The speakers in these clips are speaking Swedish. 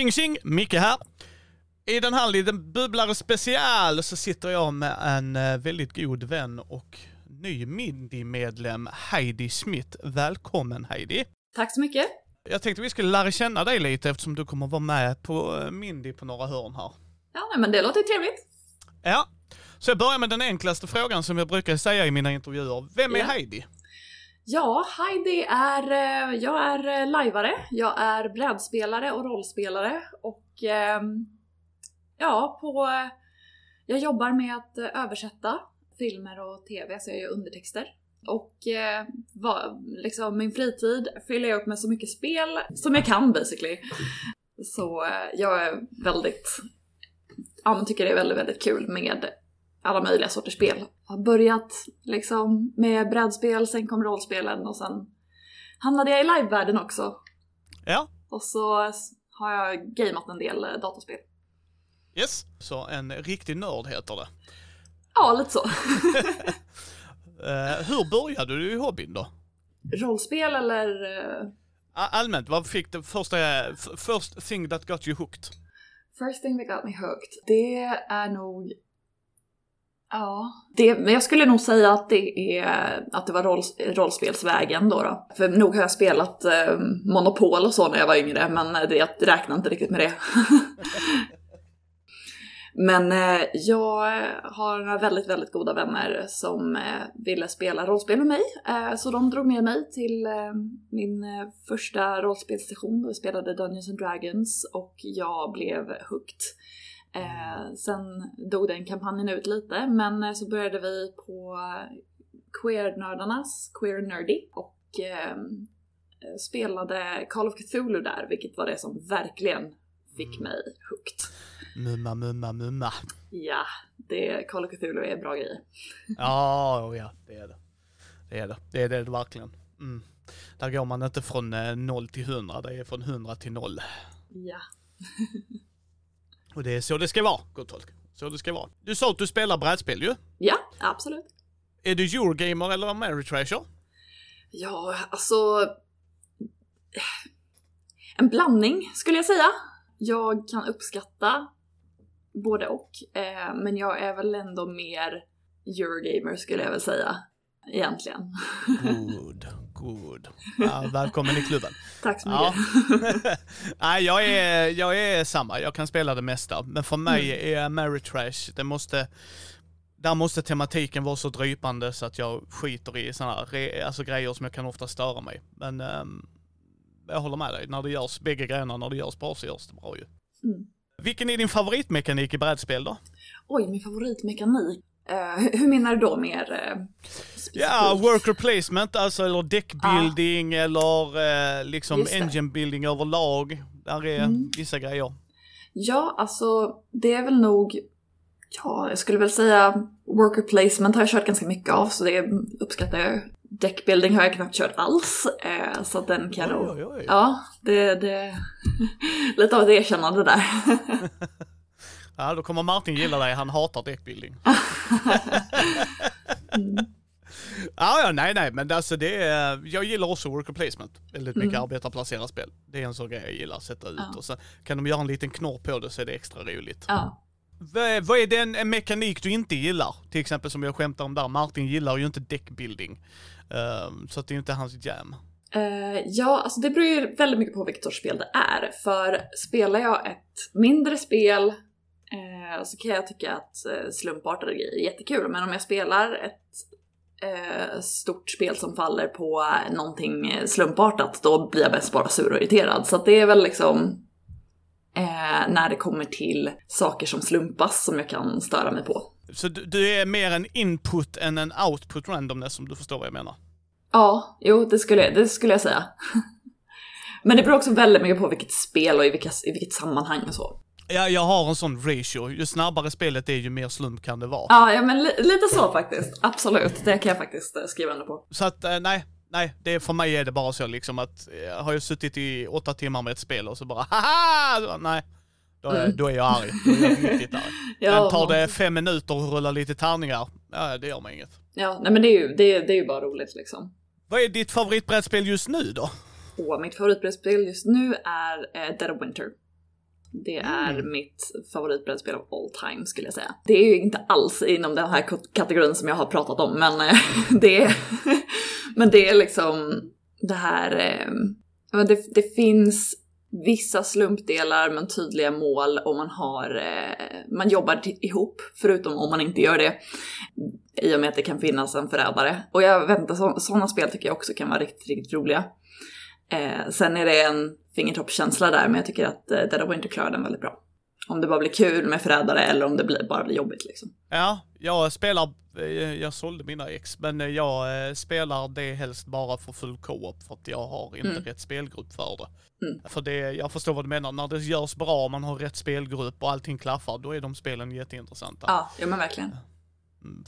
Tjing tjing, Micke här. I den här liten bubblare special så sitter jag med en eh, väldigt god vän och ny Mindy-medlem, Heidi Smith. Välkommen Heidi. Tack så mycket. Jag tänkte vi skulle lära känna dig lite eftersom du kommer vara med på eh, Mindy på några hörn här. Ja, men det låter trevligt. Ja, så jag börjar med den enklaste frågan som jag brukar säga i mina intervjuer. Vem är Ja. Heidi? Ja, Heidi är, eh, jag är eh, lajvare, jag är brädspelare och rollspelare och ehm, ja, på, jag jobbar med att eh, översätta filmer och TV, så jag gör undertexter. Och eh, vad, liksom min fritid fyller jag upp med så mycket spel som jag kan basically. Så eh, jag är väldigt, ja men tycker det är väldigt, väldigt kul med alla möjliga sorters spel. Jag har börjat liksom med brädspel, sen kom rollspelen och sen hamnade jag i livevärlden också. Ja, Och så har jag gameat en del eh, dataspel. yes. Så en riktig nörd heter det. Ja, lite så. Eh, hur började du i hobbyn då? Rollspel eller... eh, Allmänt, vad fick det första, first thing that got you hooked? First thing that got me hooked. Det är nog... Ja, det, men jag skulle nog säga att det är att det var roll, rollspelsvägen då, då. För nog har jag spelat eh, Monopol och så när jag var yngre, men det, jag räknar inte riktigt med det. men eh, jag har några väldigt, väldigt goda vänner som eh, ville spela rollspel med mig. Eh, så de drog med mig till eh, min eh, första rollspelsstation. Vi spelade Dungeons and Dragons och jag blev hooked. Eh, sen dog den kampanjen ut lite, men eh, så började vi på Queer-nördarnas Queer Nerdy och eh, spelade Call of Cthulhu där, vilket var det som verkligen fick mig hooked. Mumma, mumma, mumma. Ja, det, Call of Cthulhu är bra grejer. Ja, oh ja, det är det. Det är det. Det är det verkligen. Mm. Där går man inte från eh, 0 till 100, det är från 100 till 0. Ja. Och det är så det ska vara, gott folk. Så det ska vara. Du sa att du spelar brädspel ju. Ja, absolut. Är du Eurogamer eller Ameritrasher? Ja, alltså... En blandning skulle jag säga. Jag kan uppskatta både och, eh, men jag är väl ändå mer Eurogamer skulle jag väl säga. Egentligen. Good, good. Ja, välkommen i klubben. Tack så Ja. mycket. Nej, jag är, jag är samma. Jag kan spela det mesta. Men för mig är Ameritrash, det måste... Där måste tematiken vara så drypande så att jag skiter i sådana alltså grejer som jag kan ofta störa mig. Men ehm, jag håller med dig. När det görs, bägge grejerna, när det görs bra så görs det bra ju. Mm. Vilken är din favoritmekanik i brädspel då? Oj, min favoritmekanik. Eh, hur- menar du då mer specifikt? Ja, worker placement, alltså eller deckbuilding eller eh, liksom engine building överlag. Där är Mm. vissa grejer. Ja, alltså det är väl nog, ja, jag skulle väl säga worker placement har jag kört ganska mycket av, så det uppskattar jag. Deckbuilding har jag knappt kört alls, eh, så den kan jag nog... Oj, oj, oj. Ja, det, det... Lite av ett erkännande där. Ja, då kommer Martin gilla dig. Han hatar deckbuilding. Mm. Ja, ja, nej, nej, men alltså det är, jag gillar också worker placement. Väldigt mycket Mm. arbetarplacera spel. Det är en sån grej jag gillar, att sätta ut. Ja. Och sen kan de göra en liten knorr på det så är det extra roligt. Ja. Vad, vad är den en mekanik du inte gillar? Till exempel som jag skämtar om där, Martin gillar ju inte deckbuilding. Ehm, så att det är inte hans jam. Eh, ja, alltså det beror ju väldigt mycket på vilket sorts spel det är. För spelar jag ett mindre spel eh, så kan jag tycka att eh, slumpartade grejer är jättekul. Men om jag spelar ett eh, stort spel som faller på någonting eh, slumpartat, då blir jag bäst bara sur och irriterad. Så att det är väl liksom eh, när det kommer till saker som slumpas som jag kan störa mig på. Så du, du är mer en input än en output randomness om du förstår vad jag menar. Ja, jo, det skulle, det skulle jag säga. Men det beror också väldigt mycket på vilket spel och i, vilka, i vilket sammanhang och så. Ja, jag har en sån ratio. Ju snabbare spelet är, ju mer slump kan det vara. Ja, ja men li, lite så faktiskt. Absolut, det kan jag faktiskt eh, skriva under på. Så att, eh, nej, nej, det, för mig är det bara så liksom att, eh, har jag suttit i åtta timmar med ett spel och så bara haha! Nej. Då är, Mm. då är jag arg. Då är jag riktigt arg. Ja, Men tar det fem minuter och rullar lite tärningar, ja det gör mig inget. Ja, nej men det är ju, det, är- det är ju bara roligt liksom. Vad är ditt favoritbrädspel just nu då? Och mitt favoritbrädspel just nu är eh, Dead of Winter. Det är mm. mitt favoritbrädspel av all time skulle jag säga. Det är ju inte alls inom den här kategorin som jag har pratat om, men eh, det är, men det är liksom det här, eh, det, det finns vissa slumpdelar men tydliga mål och man har, eh, man jobbar ihop, förutom om man inte gör det. I och med att det kan finnas en förrädare. Och jag vet inte, sådana spel tycker jag också kan vara riktigt, riktigt roliga. Eh, sen är det en fingertoppskänsla där, men jag tycker att eh, Dead of Winter klarar den väldigt bra. Om det bara blir kul med förrädare eller om det blir, bara blir jobbigt liksom. Ja, jag spelar, eh, jag sålde mina ex, men jag eh, spelar det helst bara för full co-op för att jag har inte mm. rätt spelgrupp för det. Mm. För det, jag förstår vad du menar, när det görs bra, man har rätt spelgrupp och allting klaffar, då är de spelen jätteintressanta. Ja, ja men verkligen.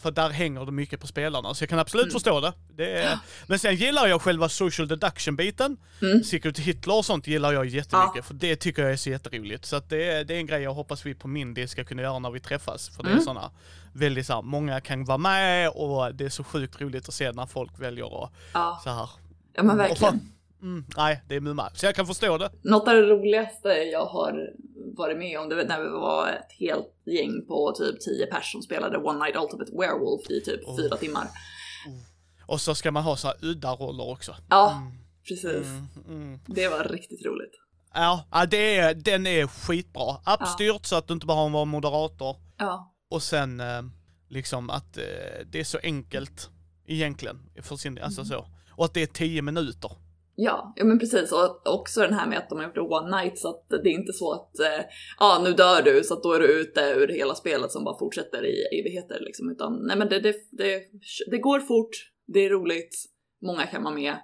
För där hänger det mycket på spelarna, så jag kan absolut mm. förstå det. det är, men sen gillar jag själva social deduction-biten. Mm. Secret Hitler och sånt gillar jag jättemycket, ja. för det tycker jag är så jätteroligt. Så att det, är, det är en grej jag hoppas vi på Mindy ska kunna göra när vi träffas. För det är mm. sådana väldigt så här, många kan vara med och det är så sjukt roligt att se när folk väljer att ja. så här. Ja men verkligen. Mm, nej, det är mumma. Så jag kan förstå det. Något av det roligaste jag har varit med om, det var när vi var ett helt gäng på typ 10 personer som spelade One Night Ultimate Werewolf i typ oh. fyra timmar. Oh. Och så ska man ha så här udda roller också. Ja, mm. precis. Mm, mm. Det var riktigt roligt. Ja, det är, den är skitbra. Appstyrt ja. så att du inte bara har en moderator. Ja. Och sen eh, liksom att eh, det är så enkelt egentligen. För sin, alltså mm. så. Och att det är 10 minuter. Ja, ja men precis. Och också den här med att de har gjort one night så att det är inte så att ja, eh, ah, nu dör du så att då är du ute ur hela spelet som bara fortsätter i evigheter liksom. Utan nej men det, det, det, det går fort, det är roligt, många kan vara med.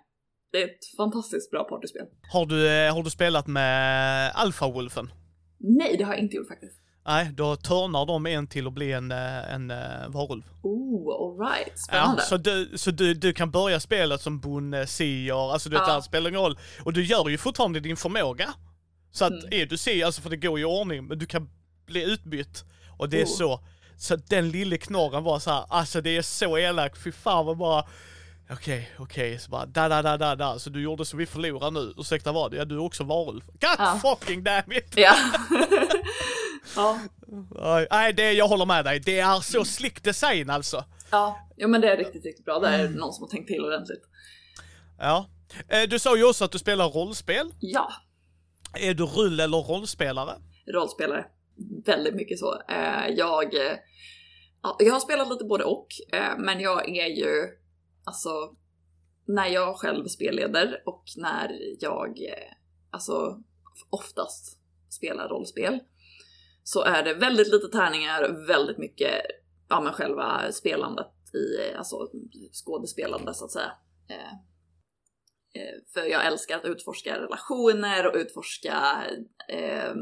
Det är ett fantastiskt bra partyspel. Har du, eh, har du spelat med Alpha Wolfen? Nej, det har jag inte gjort faktiskt. Nej, då törnar de en till att bli en, eh, en, en varulv. Oh, alright. Spännande. Ja, så du, så du, du kan börja spelet som bonde, Seer, alltså du vet, ja. det spelar ingen roll. Och du gör ju fortfarande din förmåga. Så att mm. är du Seer, alltså för det går i ordning, men du kan bli utbytt. Och det är oh. så. Så den lille knorren var så här, alltså det är så elakt, fy fan vad bara Okej, okay, okej, okay. så bara da da da da da, så du gjorde så vi förlorar nu, ursäkta vad? Ja du är också varulv. God ja. fucking damn it! Ja. ja. Nej, det, jag håller med dig, det är så slick design alltså. Ja, ja men det är riktigt, riktigt bra, det är mm. någon som har tänkt till ordentligt. Ja. Eh, du sa ju också att du spelar rollspel. Ja. Är du rull eller rollspelare? Rollspelare. Väldigt mycket så. Eh, jag, eh, jag har spelat lite både och, men jag är ju alltså när jag själv spelleder och när jag alltså oftast spelar rollspel så är det väldigt lite tärningar, väldigt mycket ja men själva spelandet i, alltså skådespelande så att säga. Eh, eh, för jag älskar att utforska relationer och utforska eh,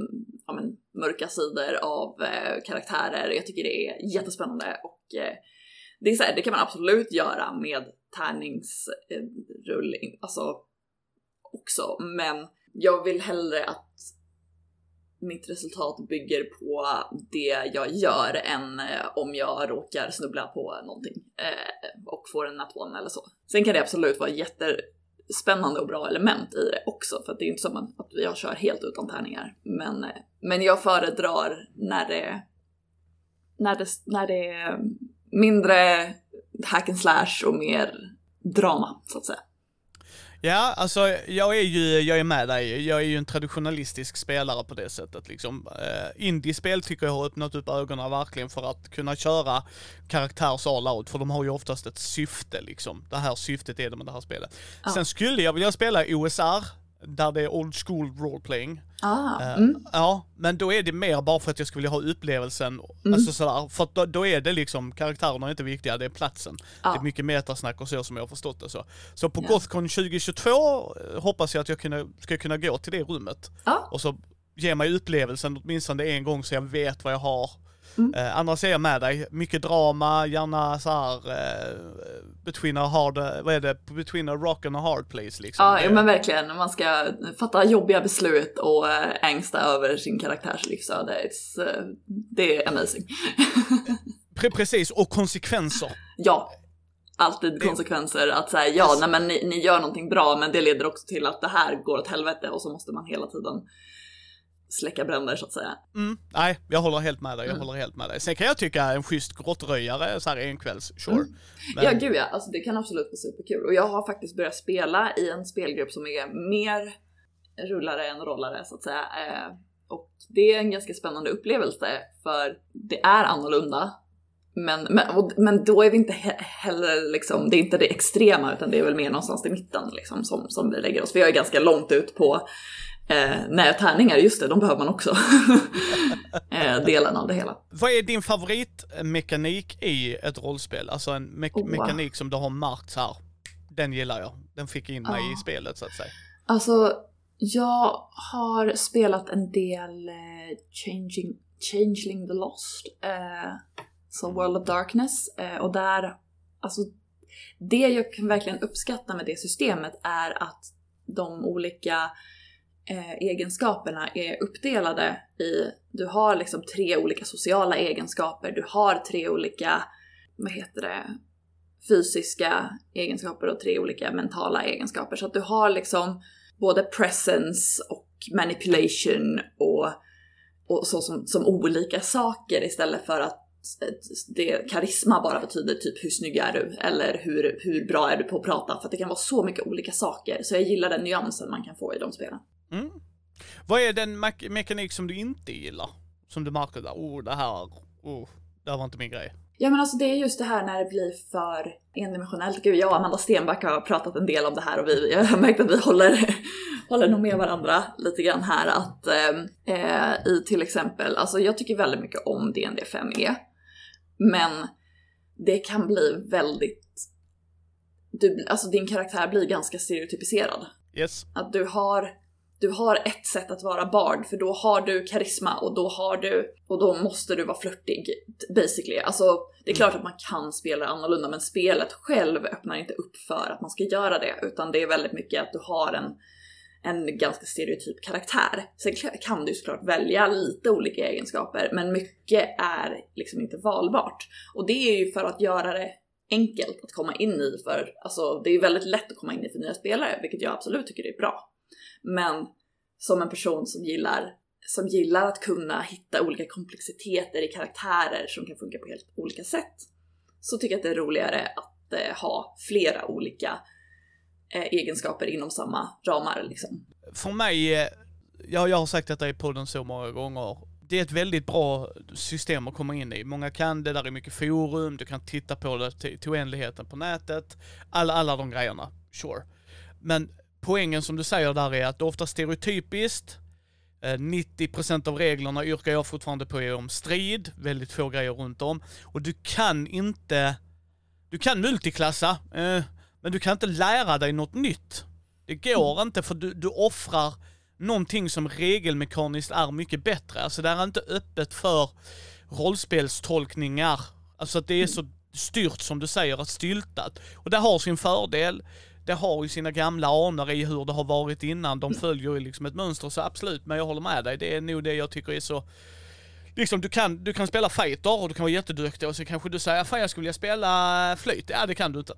ja, men, mörka sidor av eh, karaktärer. Jag tycker det är jättespännande och eh, det, är så här, det kan man absolut göra med tärningsrullning, alltså också, men jag vill hellre att mitt resultat bygger på det jag gör än eh, om jag råkar snubbla på någonting eh, och får en nattvån eller så. Sen kan det absolut vara jättespännande och bra element i det också, för det är inte som att jag kör helt utan tärningar. Men, eh, men jag föredrar när det, när det, när det är mindre hack and slash och mer drama, så att säga. Ja, alltså jag är ju, jag är med dig. Jag är ju en traditionalistisk spelare på det sättet liksom. Uh, Indiespel tycker jag har öppnat upp ögonen verkligen för att kunna köra karaktärs all out, för de har ju oftast ett syfte liksom. Det här syftet är det med det här spelet. Ja. Sen skulle jag vilja spela OSR, där det är old school roleplaying. Ah, uh, mm. Ja, men då är det mer bara för att jag skulle vilja ha upplevelsen, mm. alltså sådär, för då, då, är det liksom, karaktärerna är inte viktiga, det är platsen. Ah. Det är mycket metasnack och så som jag har förstått det så. Så på yeah. Gothcon 2022 eh, hoppas jag att jag kunna, ska kunna gå till det rummet. Ah. Och så ge mig upplevelsen åtminstone en gång så jag vet vad jag har Mm. Eh, annars är jag med dig. Mycket drama, gärna så här eh, between a hard, vad är det, between a rock and a hard place liksom. Ja, ja men verkligen. Man ska fatta jobbiga beslut och äh, ängsta över sin karaktärs livsöde. Uh, det är amazing. Pre precis, och konsekvenser. Ja, alltid konsekvenser. Att säga ja, nej men ni, ni, gör någonting bra men det leder också till att det här går åt helvete och så måste man hela tiden släcka bränder så att säga. Mm, nej, jag håller helt med dig, jag Mm. håller helt med dig. Sen kan jag tycka en schysst grottröjare så här en kvälls, sure. Mm. Men, Ja gud ja, alltså det kan absolut vara superkul. Och jag har faktiskt börjat spela i en spelgrupp som är mer rullare än rollare så att säga. Eh, och det är en ganska spännande upplevelse för det är annorlunda. Men, men, och, men då är vi inte he heller liksom, det är inte det extrema utan det är väl mer någonstans i mitten liksom som, som vi lägger oss. Vi är ganska långt ut på eh, nej, tärningar, just det, de behöver man också. eh, delen av det hela. Vad är din favoritmekanik i ett rollspel? Alltså en me Oh, mekanik som du har märkt så här. Den gillar jag. Den fick in mig i Ja. spelet så att säga. Alltså, jag har spelat en del eh, Changing, Changeling the Lost, eh, som World of Darkness, eh, och där, alltså det jag kan verkligen uppskatta med det systemet är att de olika eh, egenskaperna är uppdelade i, du har liksom tre olika sociala egenskaper, du har tre olika, vad heter det, fysiska egenskaper och tre olika mentala egenskaper. Så att du har liksom både presence och manipulation och, och så som, som olika saker istället för att det, karisma bara betyder typ hur snygg är du eller hur, hur bra är du på att prata för att det kan vara så mycket olika saker. Så jag gillar den nyansen man kan få i de spelen. Mm. Vad är den me- mekanik som du inte gillar? Som du märker där, oh det här, oh, det här var inte min grej. Ja men alltså det är just det här när det blir för endimensionellt. Gud, jag och Amanda Stenback har pratat en del om det här och vi, jag har märkt att vi håller, håller nog med varandra lite grann här att eh, i till exempel, alltså jag tycker väldigt mycket om D&D 5e. Men det kan bli väldigt, du, alltså din karaktär blir ganska stereotypiserad. Yes. Att du har, du har ett sätt att vara bard för då har du karisma och då har du, och då måste du vara flörtig basically. Alltså det är klart att man kan spela annorlunda men spelet själv öppnar inte upp för att man ska göra det utan det är väldigt mycket att du har en en ganska stereotyp karaktär. Sen kan du såklart välja lite olika egenskaper, men mycket är liksom inte valbart. Och det är ju för att göra det enkelt att komma in i för, alltså det är väldigt lätt att komma in i för nya spelare, vilket jag absolut tycker är bra. Men som en person som gillar, som gillar att kunna hitta olika komplexiteter i karaktärer som kan funka på helt olika sätt, så tycker jag att det är roligare att eh, ha flera olika eh, egenskaper inom samma ramar liksom. För mig, jag, ja, jag har sagt detta i podden så många gånger, det är ett väldigt bra system att komma in i. Många kan det, där är mycket forum, du kan titta på det till, till oändligheten på nätet, alla, alla de grejerna, sure. Men poängen som du säger där är att det är ofta stereotypiskt, Eh, 90% av reglerna yrkar jag fortfarande på är om strid, väldigt få grejer runt om. Och du kan inte, du kan multiklassa, eh, men du kan inte lära dig något nytt. Det går inte för du, du offrar någonting som regelmekaniskt är mycket bättre. Alltså det är inte öppet för rollspelstolkningar. Alltså att det är så styrt som du säger, att styltat. Och det har sin fördel. Det har ju sina gamla anor i hur det har varit innan. De följer ju liksom ett mönster, så absolut. Men jag håller med dig. Det är nog det jag tycker är så... Liksom du kan, du kan spela fighter och du kan vara jätteduktig och så kanske du säger fan jag skulle vilja spela flöjt. Ja det kan du inte.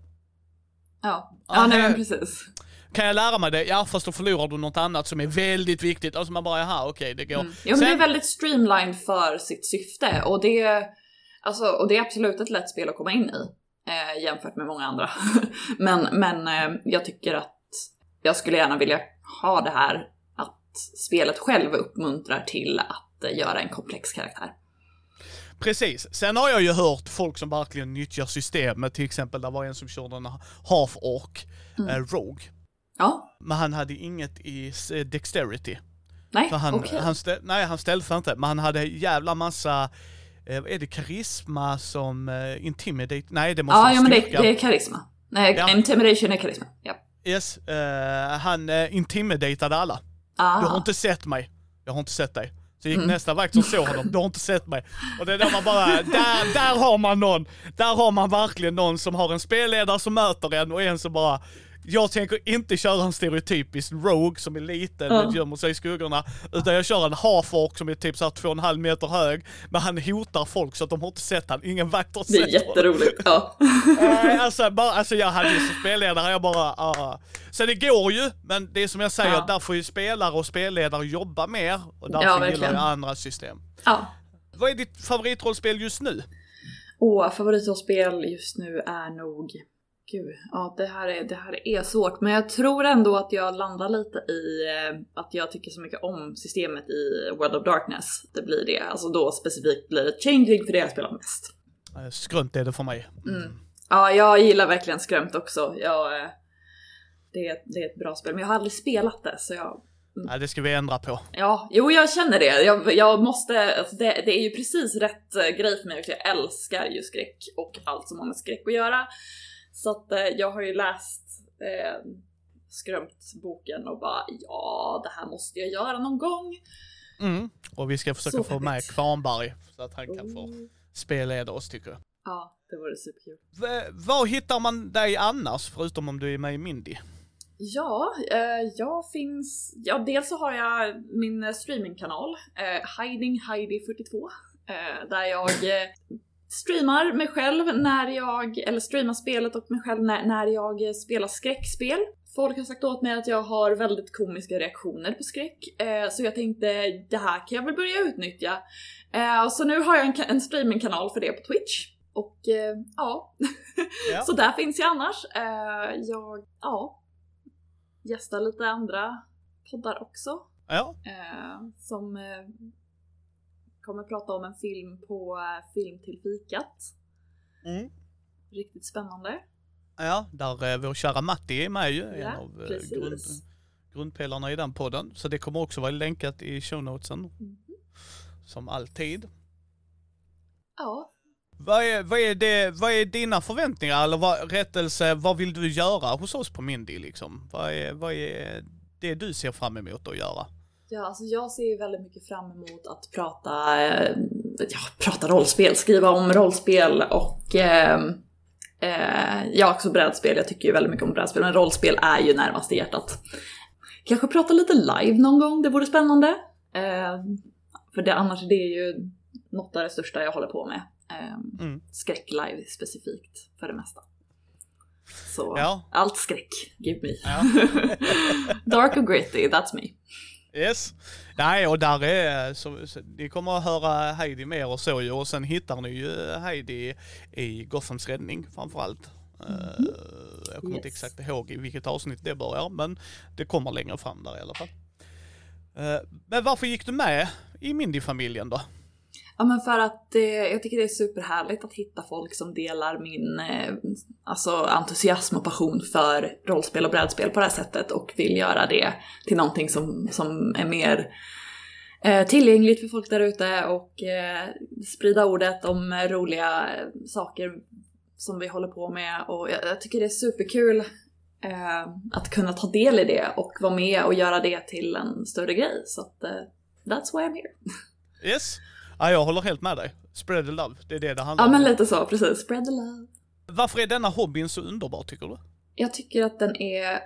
Ja, Ja, ja nej men precis. Kan jag lära mig det? Ja fast då förlorar du något annat som är väldigt viktigt. Alltså man bara jaha okej det går. Mm. Ja men det är Sen- väldigt streamlined för sitt syfte och det, alltså, och det är absolut ett lätt spel att komma in i eh, jämfört med många andra. men men eh, jag tycker att jag skulle gärna vilja ha det här att spelet själv uppmuntrar till att eh, göra en komplex karaktär. Precis. Sen har jag ju hört folk som verkligen nyttjar systemet. Till exempel det var en som körde en half-ork, Mm. eh, Rogue. Ja, Men han hade inget i eh, Dexterity. nej, okej. han ställ, nej han ställde inte, men han hade jävla massa, eh, är det karisma som uh, intimidate? Nej det måste Ja, vara ja men det, det är karisma. Nej, Ja. intimidation är karisma. Ja. Yes, eh, han uh, intimidatade alla. Ah. Du har inte sett mig. Jag har inte sett dig. Så gick Mm. nästa vakt som såg honom, du har inte sett mig. Och det är där man bara, där, där har man någon, där har man verkligen någon som har en spelledare som möter en och en som bara jag tänker inte köra en stereotypisk Rogue som är liten Ja. och gömmer sig i skuggorna. Utan jag kör en Half-Orc som är typ såhär två och en halv meter hög. Men han hotar folk så att de har inte sett han. Ingen vakt har Det är sett honom. jätteroligt. Ja. Alltså, bara, alltså jag hade ju som spelledare, jag bara... ah. Så det går ju, men det är som jag säger, Ja. där får ju spelare och spelledare jobba mer. Och därför Ja, gillar jag andra system. ja. Vad är ditt favoritrollspel just nu? Och favoritrollspel just nu är nog... Gud, ja det här, är, det här är svårt. Men jag tror ändå att jag landar lite i eh, att jag tycker så mycket om systemet i World of Darkness. Det blir det. Alltså då specifikt blir det Changing för det jag spelar mest. Eh, Skrönt är det för mig. Mm. Ja, jag gillar verkligen Skrömt också. Jag, eh, det, är, det är ett bra spel, men jag har aldrig spelat det så jag... Nej, det ska vi ändra på. Ja, jo jag känner det. Jag, jag måste, alltså det, det är ju precis rätt grej för mig. Jag älskar ju skräck och allt som har med skräck att göra. Så att eh, jag har ju läst eh, Skrömt-boken och bara ja, det här måste jag göra någon gång. Mm. Och vi ska försöka Så få med. Kvarnberg så att han kan få Oh. spelleda oss tycker jag. Ja, det vore superkul. V- var hittar man dig annars, förutom om du är med i Mindy? Ja, eh, jag finns... Ja, dels så har jag min streamingkanal, eh, Hiding Heidi 42, eh, där jag eh, streamar mig själv när jag, eller streamar spelet och mig själv när, när jag spelar skräckspel. Folk har sagt åt mig att jag har väldigt komiska reaktioner på skräck, eh, så jag tänkte det här kan jag väl börja utnyttja. Eh, så nu har jag en, en streamingkanal för det på Twitch. Och eh, ja, Ja. så där finns jag annars. Eh, jag, ja, gästar lite andra poddar också. Ja, Eh, som eh, kommer prata om en film på eh, Film till fikat. mm. Riktigt spännande. ja där eh, vår kära Matti är med ju, en Ja, av eh, precis. grund, grundpelarna i den podden. Så det kommer också vara länkat i show notesen, Mhm. som alltid. Ja, Vad är, vad, är det, vad är dina förväntningar, eller vad, rättelse, vad vill du göra hos oss på Mindy liksom? Vad är, vad är det du ser fram emot att göra? Ja, alltså jag ser ju väldigt mycket fram emot att prata, eh, ja, prata rollspel, skriva om rollspel och eh, eh, ja, också brädspel. Jag tycker ju väldigt mycket om brädspel, men rollspel är ju närmast i hjärtat. Kanske prata lite live någon gång, det vore spännande. Eh, för det, annars är det ju något av det största jag håller på med. Eh, Mm. skräck-live specifikt, för det mesta. Så Ja. allt skräck, give me. Ja. Dark och gritty, that's me. Yes. Nej, och där är, så, så, ni kommer att höra Heidi mer och så ju, och sen hittar ni ju Heidi i Gothams räddning framförallt. Eh, jag kommer inte Yes. exakt ihåg i vilket avsnitt det börjar, men det kommer längre fram där i alla fall. Eh, men varför gick du med i Mindy-familjen då? Ja men för att eh, jag tycker det är superhärligt att hitta folk som delar min eh, alltså entusiasm och passion för rollspel och brädspel på det här sättet och vill göra det till någonting som, som är mer eh, tillgängligt för folk där ute och eh, sprida ordet om roliga eh, saker som vi håller på med och jag, jag tycker det är superkul eh, att kunna ta del i det och vara med och göra det till en större grej så att eh, that's why I'm here. Yes? Ja, jag håller helt med dig. Spread the love, det är det det handlar Ja om. men lite så, precis. Spread the love. Varför är denna hobbyn så underbar tycker du? Jag tycker att den är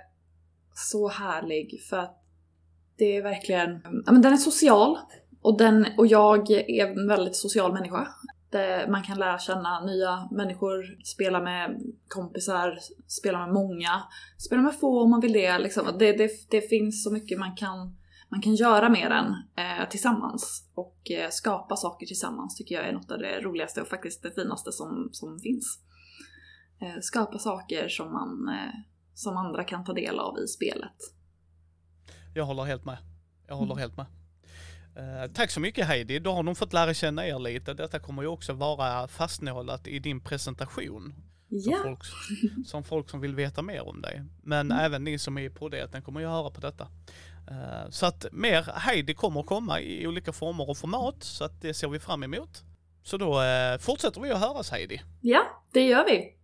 så härlig för att det är verkligen, ja men den är social och, den, och jag är en väldigt social människa. Det, man kan lära känna nya människor, spela med kompisar, spela med många, spela med få om man vill det. Liksom. Det, det, det finns så mycket man kan, man kan göra med den eh, tillsammans och eh, skapa saker tillsammans tycker jag är något av det roligaste och faktiskt det finaste som, som finns. Eh, skapa saker som man eh, som andra kan ta del av i spelet. Jag håller helt med. Jag håller Mm. helt med. Eh, tack så mycket Heidi, då har de fått lära känna er lite. Detta kommer ju också vara fastnålat i din presentation. Som, Ja, folk, som folk som vill veta mer om dig. Men Mm. även ni som är på det, den kommer ju höra på detta. Eh, så att mer Heidi kommer komma i olika former och format, så att det ser vi fram emot. Så då eh, fortsätter vi att höras Heidi. ja, det gör vi.